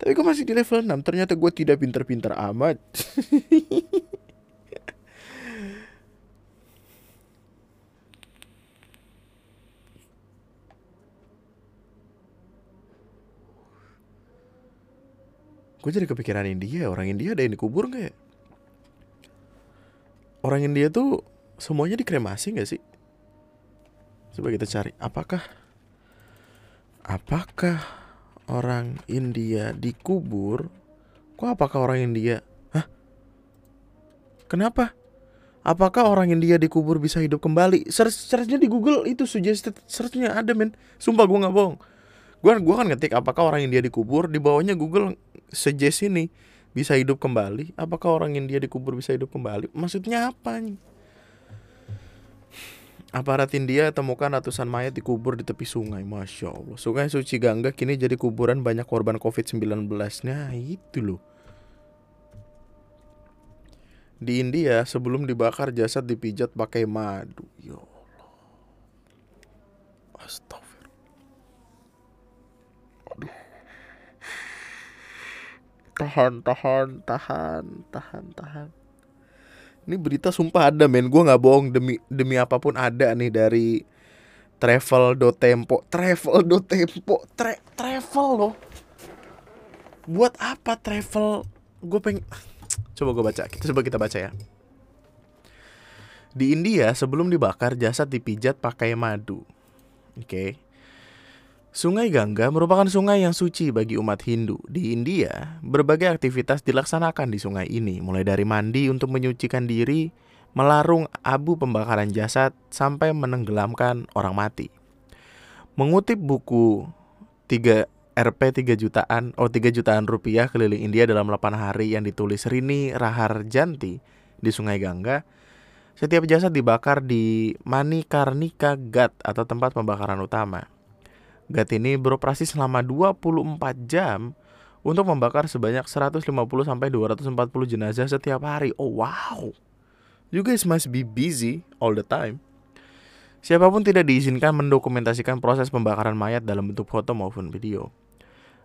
Tapi gue masih di level 6 ternyata gue tidak pinter-pinter amat. Gue jadi kepikiran India orang India ada yang dikubur nggak ya? Orang India tuh semuanya dikremasi nggak sih? Coba kita cari. Apakah apakah orang India dikubur? Kok apakah orang India? Hah? Kenapa? Apakah orang India dikubur bisa hidup kembali? Search searchnya di Google itu suggested searchnya ada men. Sumpah gue nggak bohong. Gue gua kan ngetik apakah orang India dikubur di bawahnya Google suggest ini bisa hidup kembali. Apakah orang India dikubur bisa hidup kembali? Maksudnya apa nih? Aparat India temukan ratusan mayat dikubur di tepi sungai. Masya Allah. Sungai Suci Gangga kini jadi kuburan banyak korban COVID-19. Nah itu loh. Di India sebelum dibakar jasad dipijat pakai madu. Ya Allah. Astagfirullah. Tahan, tahan, tahan, tahan, tahan. Ini berita sumpah ada men, gue nggak bohong demi demi apa pun ada nih dari travel do tempo, travel do tempo, tra travel loh. Buat apa travel? Gue pengen coba gue baca, coba kita baca ya. Di India sebelum dibakar jasad dipijat pakai madu. Oke. Okay. Sungai Gangga merupakan sungai yang suci bagi umat Hindu. Di India, berbagai aktivitas dilaksanakan di sungai ini, mulai dari mandi untuk menyucikan diri, melarung abu pembakaran jasad, sampai menenggelamkan orang mati. Mengutip buku 3 RP 3 jutaan, oh 3 jutaan rupiah keliling India dalam 8 hari yang ditulis Rini Rahar Janti di Sungai Gangga, Setiap jasad dibakar di Manikarnika Ghat atau tempat pembakaran utama. Ghat ini beroperasi selama 24 jam untuk membakar sebanyak 150 sampai 240 jenazah setiap hari. Oh wow. You guys must be busy all the time. Siapa pun tidak diizinkan mendokumentasikan proses pembakaran mayat dalam bentuk foto maupun video.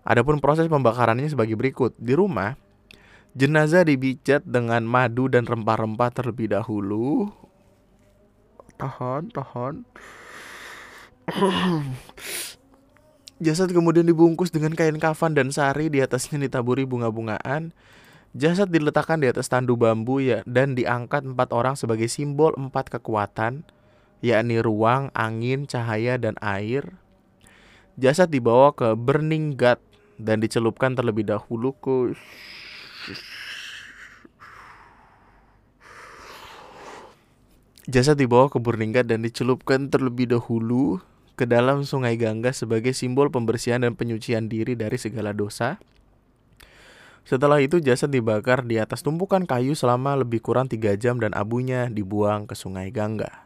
Adapun proses pembakarannya sebagai berikut. Di rumah, Jenazah dibijat dengan madu dan rempah-rempah terlebih dahulu. Tahan, tahan. Jasad kemudian dibungkus dengan kain kafan dan sari di atasnya ditaburi bunga-bungaan. Jasad diletakkan di atas tandu bambu ya dan diangkat empat orang sebagai simbol empat kekuatan, yakni ruang, angin, cahaya, dan air. Jasad dibawa ke Burning God dan dicelupkan terlebih dahulu ke Jasad dibawa ke Burninggat dan dicelupkan terlebih dahulu ke dalam sungai Gangga sebagai simbol pembersihan dan penyucian diri dari segala dosa. Setelah itu jasad dibakar di atas tumpukan kayu selama lebih kurang tiga jam dan abunya dibuang ke sungai Gangga.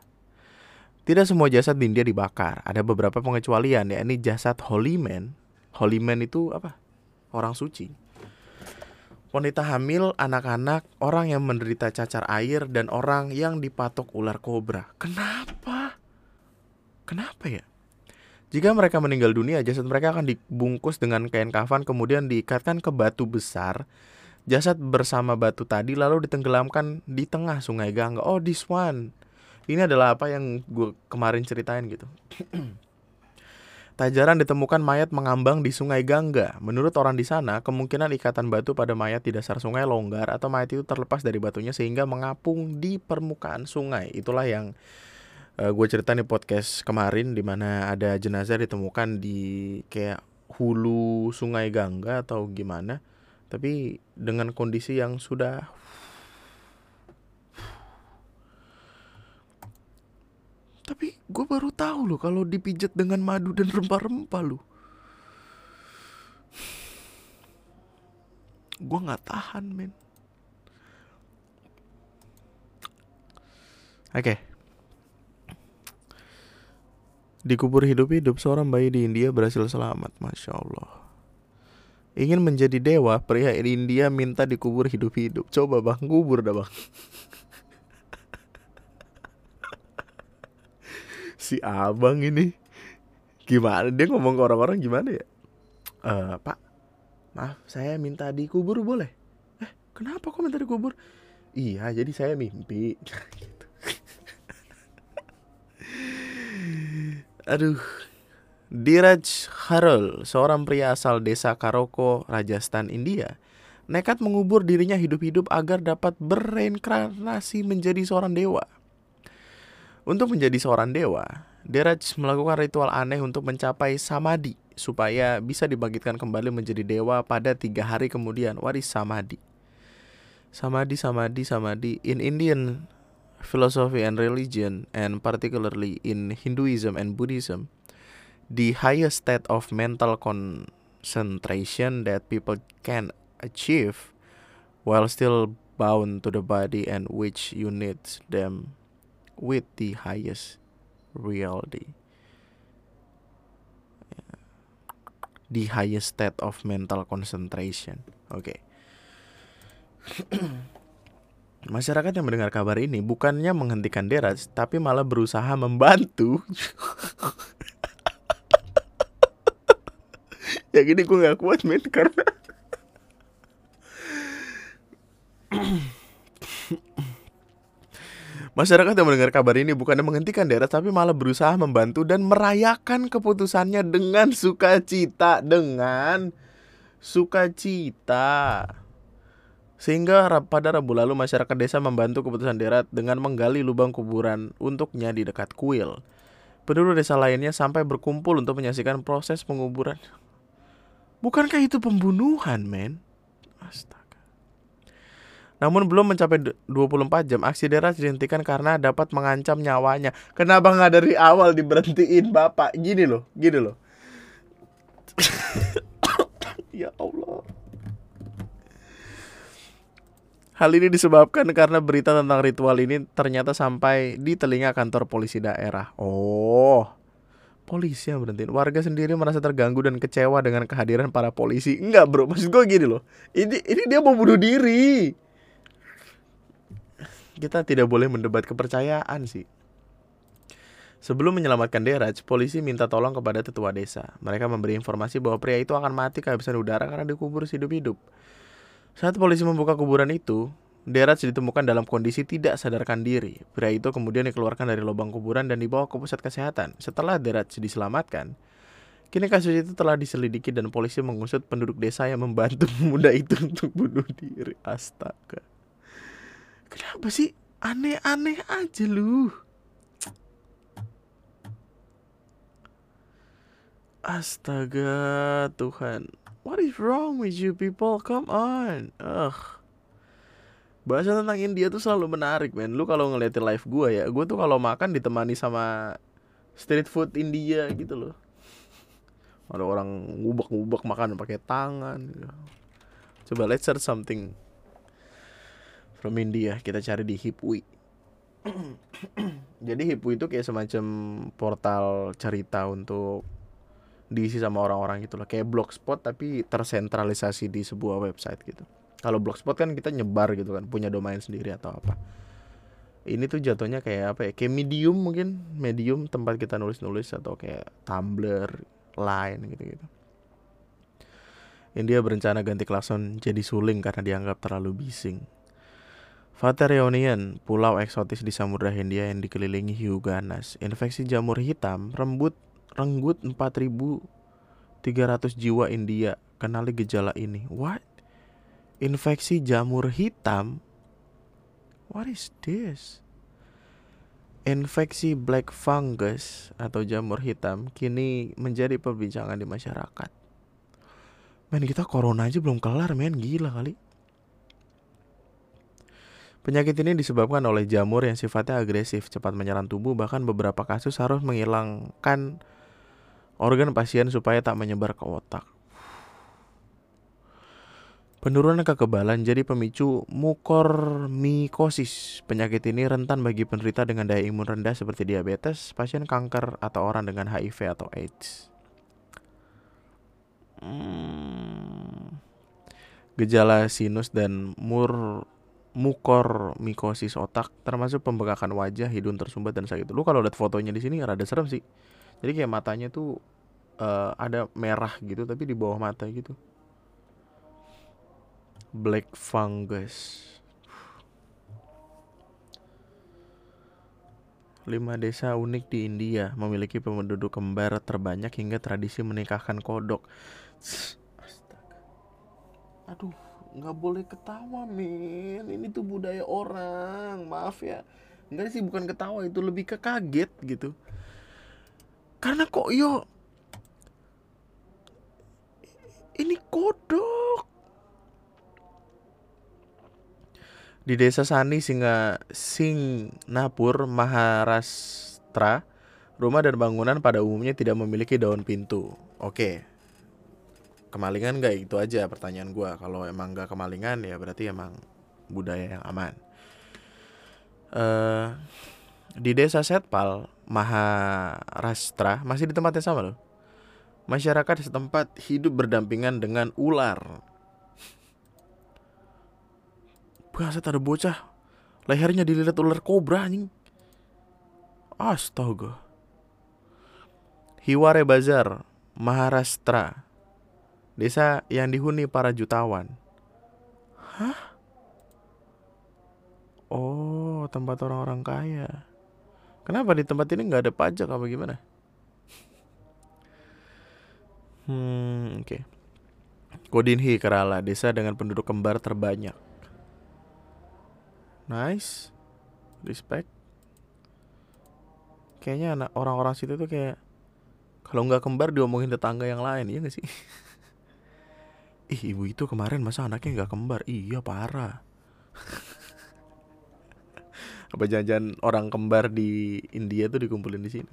Tidak semua jasad di India dibakar, ada beberapa pengecualian yakni jasad holy man. Holy man itu apa? Orang suci wanita hamil, anak-anak, orang yang menderita cacar air, dan orang yang dipatok ular kobra. Kenapa? Kenapa ya? Jika mereka meninggal dunia, jasad mereka akan dibungkus dengan kain kafan kemudian diikatkan ke batu besar. Jasad bersama batu tadi lalu ditenggelamkan di tengah sungai Gangga. Oh, this one. Ini adalah apa yang gue kemarin ceritain gitu. Tak jarang ditemukan mayat mengambang di sungai Gangga. Menurut orang di sana, kemungkinan ikatan batu pada mayat di dasar sungai longgar atau mayat itu terlepas dari batunya sehingga mengapung di permukaan sungai. Itulah yang uh, gue cerita di podcast kemarin di mana ada jenazah ditemukan di kayak hulu sungai Gangga atau gimana. Tapi dengan kondisi yang sudah Tapi gue baru tahu loh kalau dipijat dengan madu dan rempah-rempah loh. Gue nggak tahan men. Oke. Okay. Dikubur hidup-hidup seorang bayi di India berhasil selamat, masya Allah. Ingin menjadi dewa, pria di India minta dikubur hidup-hidup. Coba bang, kubur dah bang. si abang ini gimana dia ngomong ke orang-orang gimana ya uh, pak maaf saya minta dikubur boleh eh kenapa kok minta dikubur iya jadi saya mimpi gitu. Aduh Diraj Harul, seorang pria asal desa Karoko, Rajasthan, India, nekat mengubur dirinya hidup-hidup agar dapat bereinkarnasi menjadi seorang dewa. Untuk menjadi seorang dewa, Deraj melakukan ritual aneh untuk mencapai samadhi supaya bisa dibangkitkan kembali menjadi dewa pada tiga hari kemudian. What is samadhi? Samadhi, samadhi, samadhi. In Indian philosophy and religion, and particularly in Hinduism and Buddhism, the highest state of mental concentration that people can achieve while still bound to the body and which unites them with the highest reality. The highest state of mental concentration. Okay. Masyarakat yang mendengar kabar ini bukannya menghentikan deras, tapi malah berusaha membantu. ya gini gue gak kuat men karena Masyarakat yang mendengar kabar ini bukannya menghentikan daerah tapi malah berusaha membantu dan merayakan keputusannya dengan sukacita dengan sukacita. Sehingga pada Rabu lalu masyarakat desa membantu keputusan daerah dengan menggali lubang kuburan untuknya di dekat kuil. Penduduk desa lainnya sampai berkumpul untuk menyaksikan proses penguburan. Bukankah itu pembunuhan, men? Astaga. Namun belum mencapai 24 jam, aksi deras dihentikan karena dapat mengancam nyawanya. Kenapa nggak dari awal diberhentiin bapak? Gini loh, gini loh. ya Allah. Hal ini disebabkan karena berita tentang ritual ini ternyata sampai di telinga kantor polisi daerah. Oh, polisi yang berhenti. Warga sendiri merasa terganggu dan kecewa dengan kehadiran para polisi. Enggak bro, maksud gue gini loh. Ini ini dia mau bunuh diri. Kita tidak boleh mendebat kepercayaan sih. Sebelum menyelamatkan Deraj, polisi minta tolong kepada tetua desa. Mereka memberi informasi bahwa pria itu akan mati kehabisan udara karena dikubur hidup-hidup. Saat polisi membuka kuburan itu, Deraj ditemukan dalam kondisi tidak sadarkan diri. Pria itu kemudian dikeluarkan dari lubang kuburan dan dibawa ke pusat kesehatan. Setelah Deraj diselamatkan, kini kasus itu telah diselidiki dan polisi mengusut penduduk desa yang membantu pemuda itu untuk bunuh diri. Astaga. Kenapa sih aneh-aneh aja lu? Astaga Tuhan What is wrong with you people? Come on. Ugh. Bahasa tentang India tuh selalu menarik men. Lu kalau ngeliatin live gue ya Gue tuh kalau makan ditemani sama Street food India gitu loh. Ada orang ngubek-ngubek makan pakai tangan gitu. Coba let's search something From India. Kita cari di Hipwi. Jadi Hipwi itu kayak semacam portal cerita untuk diisi sama orang-orang gitu loh. Kayak blogspot tapi tersentralisasi di sebuah website gitu. Kalau blogspot kan kita nyebar gitu kan punya domain sendiri atau apa. Ini tuh jatuhnya kayak apa ya kayak medium mungkin medium tempat kita nulis-nulis atau kayak tumblr line gitu gitu India berencana ganti klakson jadi suling karena dianggap terlalu bising. Vaterionian, pulau eksotis di Samudra Hindia yang dikelilingi hiu ganas, infeksi jamur hitam, rembut renggut 4.300 jiwa India kenali gejala ini. What? Infeksi jamur hitam? What is this? Infeksi black fungus atau jamur hitam kini menjadi perbincangan di masyarakat. Men kita corona aja belum kelar men gila kali. Penyakit ini disebabkan oleh jamur yang sifatnya agresif, cepat menyerang tubuh, bahkan beberapa kasus harus menghilangkan organ pasien supaya tak menyebar ke otak. Penurunan kekebalan jadi pemicu mukormikosis. Penyakit ini rentan bagi penderita dengan daya imun rendah seperti diabetes, pasien kanker, atau orang dengan HIV atau AIDS. Hmm. Gejala sinus dan mur mukormikosis otak termasuk pembengkakan wajah, hidung tersumbat dan sakit. Lu kalau lihat fotonya di sini rada serem sih. Jadi kayak matanya tuh uh, ada merah gitu tapi di bawah mata gitu black fungus Lima desa unik di India memiliki penduduk kembar terbanyak hingga tradisi menikahkan kodok. Astaga. Aduh, nggak boleh ketawa, men. Ini tuh budaya orang. Maaf ya. Enggak sih, bukan ketawa itu lebih ke kaget gitu. Karena kok yo ini kodok. Di desa Sani Singa Singnapur Maharashtra, rumah dan bangunan pada umumnya tidak memiliki daun pintu. Oke. Kemalingan gak itu aja pertanyaan gue. Kalau emang gak kemalingan ya berarti emang budaya yang aman. Uh, di desa Setpal, Maharashtra masih di tempat yang sama loh Masyarakat setempat hidup berdampingan dengan ular. Bahasa ada bocah. Lehernya dililit ular kobra anjing. Astaga. Hiware Bazar, Maharashtra. Desa yang dihuni para jutawan. Hah? Oh, tempat orang-orang kaya. Kenapa di tempat ini nggak ada pajak apa gimana? Hmm, oke. Okay. Kodinhi Kerala, desa dengan penduduk kembar terbanyak. Nice. Respect. Kayaknya anak orang-orang situ tuh kayak kalau nggak kembar diomongin tetangga yang lain, iya gak sih? Ih, ibu itu kemarin masa anaknya nggak kembar? Iya, parah. Apa jangan-jangan orang kembar di India tuh dikumpulin di sini?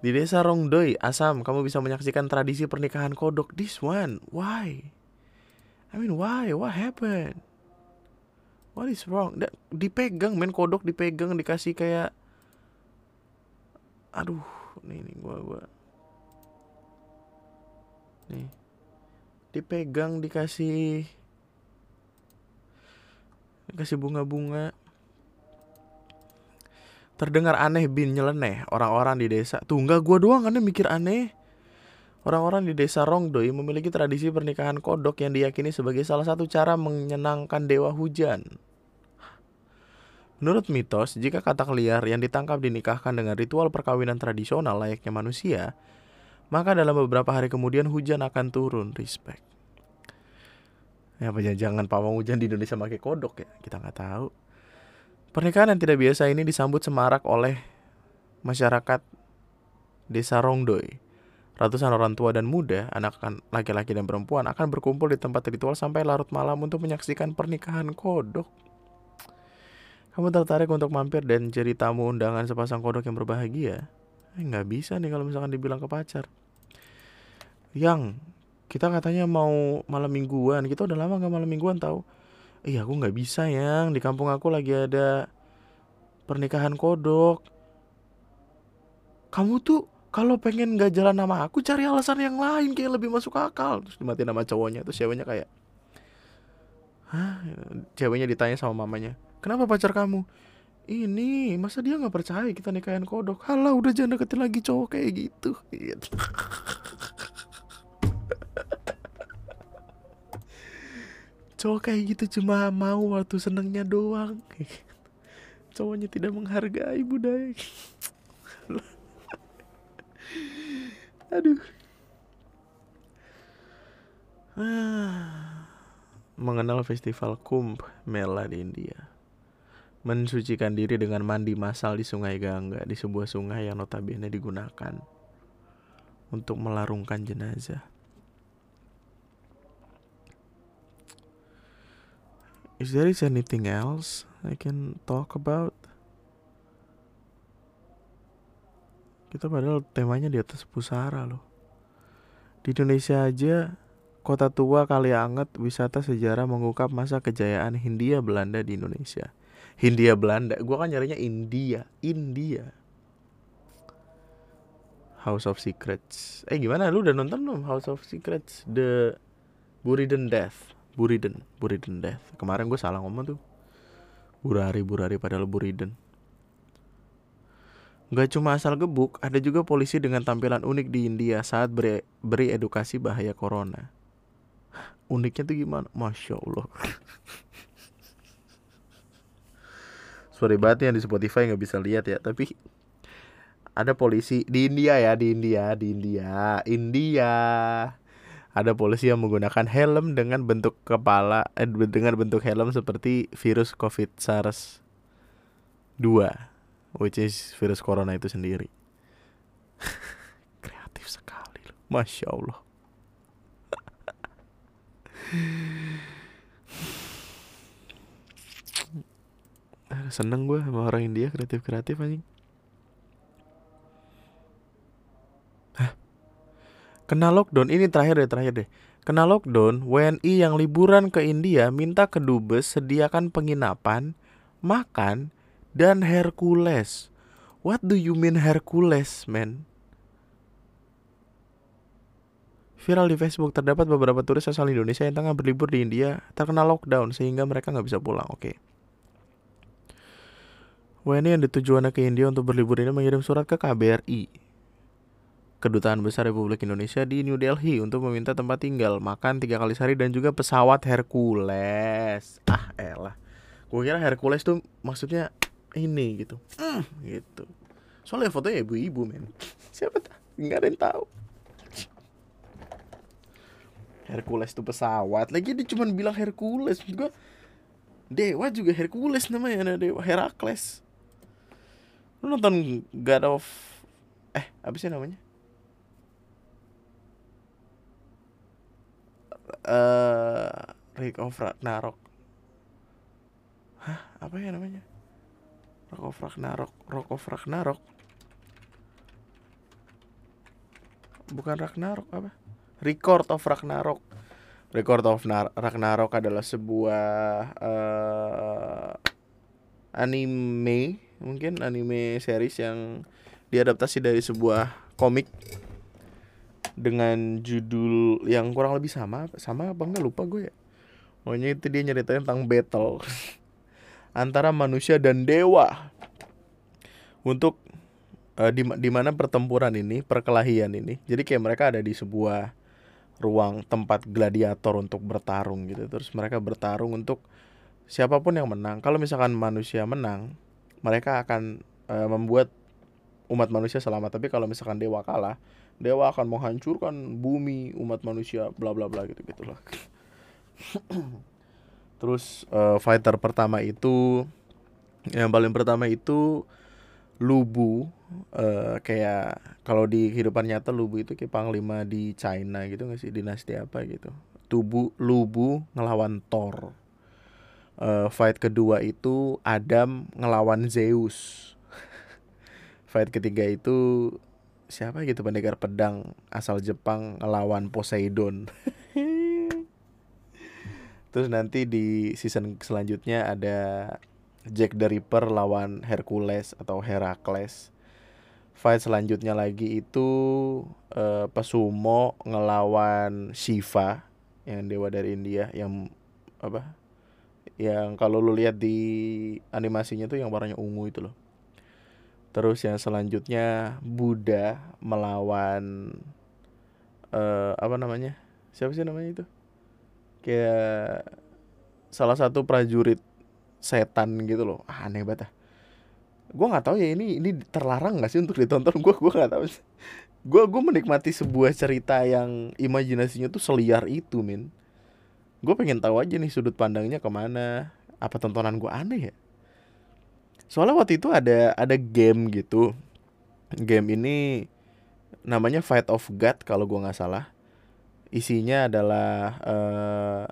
Di desa Rongdoi, Asam, kamu bisa menyaksikan tradisi pernikahan kodok. This one, why? I mean, why? What happened? what is wrong dipegang men kodok dipegang dikasih kayak aduh nih nih gua gua nih dipegang dikasih dikasih bunga-bunga terdengar aneh bin nyeleneh orang-orang di desa tuh enggak gua doang kan mikir aneh Orang-orang di desa Rongdoi memiliki tradisi pernikahan kodok yang diyakini sebagai salah satu cara menyenangkan dewa hujan. Menurut mitos, jika katak liar yang ditangkap dinikahkan dengan ritual perkawinan tradisional layaknya manusia, maka dalam beberapa hari kemudian hujan akan turun. Respect. Ya apa jangan pawang hujan di Indonesia pakai kodok ya? Kita nggak tahu. Pernikahan yang tidak biasa ini disambut semarak oleh masyarakat desa Rongdoi. Ratusan orang tua dan muda, anak laki-laki dan perempuan akan berkumpul di tempat ritual sampai larut malam untuk menyaksikan pernikahan kodok. Kamu tertarik untuk mampir dan jadi tamu undangan sepasang kodok yang berbahagia? Eh, bisa nih kalau misalkan dibilang ke pacar. Yang kita katanya mau malam mingguan, kita udah lama nggak malam mingguan tahu? Iya aku nggak bisa yang. Di kampung aku lagi ada pernikahan kodok. Kamu tuh kalau pengen nggak jalan sama aku cari alasan yang lain kayak lebih masuk akal. Terus dimatiin nama cowoknya. Terus ceweknya kayak Hah? ceweknya ditanya sama mamanya kenapa pacar kamu? Ini masa dia nggak percaya kita nikahin kodok? Halah udah jangan deketin lagi cowok kayak gitu. Gitu cowok kayak gitu cuma mau waktu senengnya doang cowoknya tidak menghargai budaya Aduh. Ah. Mengenal festival Kumbh Mela di India. Mensucikan diri dengan mandi massal di Sungai Gangga di sebuah sungai yang notabene digunakan untuk melarungkan jenazah. Is there is anything else I can talk about? Kita padahal temanya di atas pusara loh. Di Indonesia aja kota tua kali anget wisata sejarah mengungkap masa kejayaan Hindia Belanda di Indonesia. Hindia Belanda, gua kan nyarinya India, India. House of Secrets. Eh gimana lu udah nonton belum House of Secrets? The Buriden Death. Buriden, Buriden Death. Kemarin gue salah ngomong tuh. Burari, Burari padahal Buriden. Gak cuma asal gebuk, ada juga polisi dengan tampilan unik di India saat beri, beri edukasi bahaya corona. Uniknya tuh gimana? Masya Allah. Sorry banget yang di Spotify nggak bisa lihat ya, tapi ada polisi di India ya, di India, di India, India. Ada polisi yang menggunakan helm dengan bentuk kepala, eh, dengan bentuk helm seperti virus COVID SARS 2 which is virus corona itu sendiri. Kreatif sekali loh. Masya allah. Seneng gue sama orang India kreatif kreatif anjing Kena lockdown ini terakhir deh terakhir deh. Kena lockdown, WNI yang liburan ke India minta ke dubes sediakan penginapan, makan, dan Hercules. What do you mean Hercules, man? Viral di Facebook terdapat beberapa turis asal Indonesia yang tengah berlibur di India terkena lockdown sehingga mereka nggak bisa pulang. Oke. Okay. WNI yang ditujuannya ke India untuk berlibur ini mengirim surat ke KBRI, Kedutaan Besar Republik Indonesia di New Delhi untuk meminta tempat tinggal, makan tiga kali sehari dan juga pesawat Hercules. Ah, elah. Gue kira Hercules tuh maksudnya ini gitu. Mm, gitu. Soalnya fotonya ibu-ibu men. Siapa tahu nggak ada yang tahu. Hercules tuh pesawat. Lagi dia cuma bilang Hercules. Juga dewa juga Hercules namanya ada dewa. Herakles. Lu nonton God of eh apa sih namanya uh, Rick of Ragnarok Hah, apa ya namanya? Rock of Ragnarok Rock of Ragnarok bukan Ragnarok apa? Record of Ragnarok Record of Nar Ragnarok adalah sebuah uh, anime mungkin anime series yang diadaptasi dari sebuah komik dengan judul yang kurang lebih sama sama apa enggak? Lupa gue ya. Pokoknya itu dia nyeritain tentang battle. Antara manusia dan dewa. Untuk uh, di di mana pertempuran ini perkelahian ini. Jadi kayak mereka ada di sebuah ruang tempat gladiator untuk bertarung gitu. Terus mereka bertarung untuk siapa pun yang menang. Kalau misalkan manusia menang mereka akan uh, membuat umat manusia selamat. Tapi kalau misalkan dewa kalah dewa akan menghancurkan bumi umat manusia bla bla bla gitu gitulah. Terus uh, fighter pertama itu yang paling pertama itu Lubu uh, kayak kalau di kehidupan nyata Lubu itu kayak panglima di China gitu nggak sih? Dinasti apa gitu. Tubuh Lubu ngelawan Thor. Uh, fight kedua itu Adam ngelawan Zeus. Fight ketiga itu siapa gitu pendekar pedang asal Jepang ngelawan Poseidon terus nanti di season selanjutnya ada Jack the Ripper lawan Hercules atau Herakles. Fight selanjutnya lagi itu uh, Pesumo ngelawan Shiva yang dewa dari India yang apa? Yang kalau lu lihat di animasinya tuh yang warnanya ungu itu loh. Terus yang selanjutnya Buddha melawan uh, apa namanya? Siapa sih namanya itu? Kayak salah satu prajurit setan gitu loh. Ah, aneh banget ah gue nggak tahu ya ini ini terlarang nggak sih untuk ditonton? Gue gue nggak tahu gue gue menikmati sebuah cerita yang imajinasinya tuh seliar itu min. Gue pengen tahu aja nih sudut pandangnya ke mana. Apa tontonan gue aneh ya soalnya waktu itu ada ada game gitu. Game ini namanya Fight of God kalau gue nggak salah. Isinya adalah uh,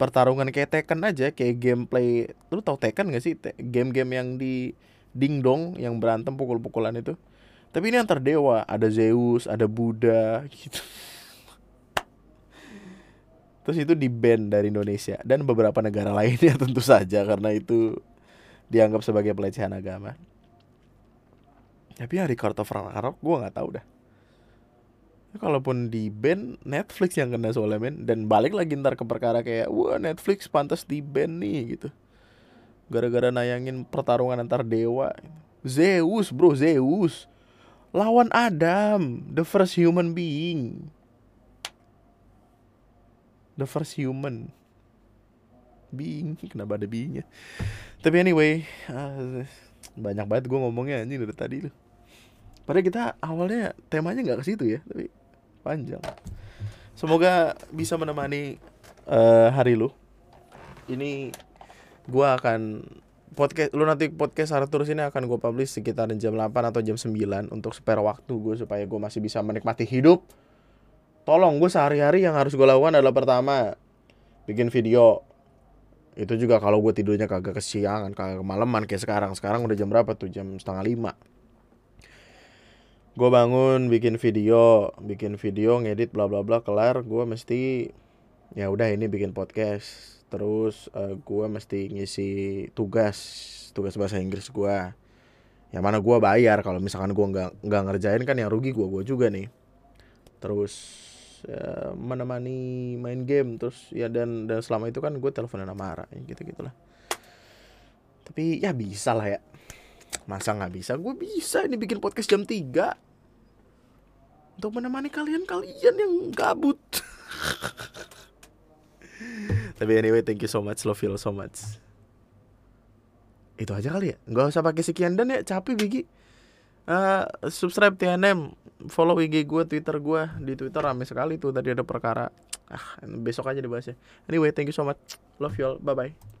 pertarungan kayak Tekken aja kayak gameplay. Lu tau Tekken gak sih? Game-game yang di dingdong yang berantem pukul-pukulan itu. Tapi ini antar dewa. Ada Zeus ada Buddha gitu. Terus itu di band dari Indonesia. Dan beberapa negara lainnya tentu saja karena itu dianggap sebagai pelecehan agama. Tapi yang Record of Ragnarok gue nggak tahu dah. Kalaupun di band Netflix yang kena soalnya men. Dan balik lagi ntar ke perkara kayak wah Netflix pantas di band nih gitu. Gara-gara nayangin pertarungan antar dewa. Zeus bro Zeus. Lawan Adam the first human being. The first human being kenapa ada beingnya tapi anyway uh, banyak banget gue ngomongnya ini dari tadi loh Padahal kita awalnya temanya nggak ke situ ya, tapi panjang. Semoga bisa menemani uh, hari lu. Ini gua akan podcast lu nanti podcast Arthur ini akan gue publish sekitar jam 8 atau jam 9 untuk spare waktu gue supaya gue masih bisa menikmati hidup. Tolong gue sehari-hari yang harus gue lakukan adalah pertama bikin video. Itu juga kalau gue tidurnya kagak kesiangan, kagak kemalaman kayak sekarang. Sekarang udah jam berapa tuh? Jam setengah lima. Gue bangun bikin video bikin video ngedit bla bla bla kelar. Gue mesti ya udah ini bikin podcast. Terus uh, eh, gue mesti ngisi tugas tugas bahasa Inggris gue yang mana gue bayar. Kalau misalkan gue nggak nggak ngerjain kan yang rugi gue gue juga nih. Terus ya, menemani main game terus ya dan dan selama itu kan gue teleponan sama Ara gitu gitulah tapi ya bisa lah ya masa nggak bisa gue bisa ini bikin podcast jam 3 untuk menemani kalian-kalian yang gabut. Tapi anyway, thank you so much, love you so much. Itu aja kali ya. Gak usah pakai sekian dan ya, capek Bigi. Uh, subscribe TNM, follow IG gue, Twitter gue. Di Twitter rame sekali tuh tadi ada perkara. Ah, besok aja dibahasnya. Anyway, thank you so much. Love you all. Bye bye.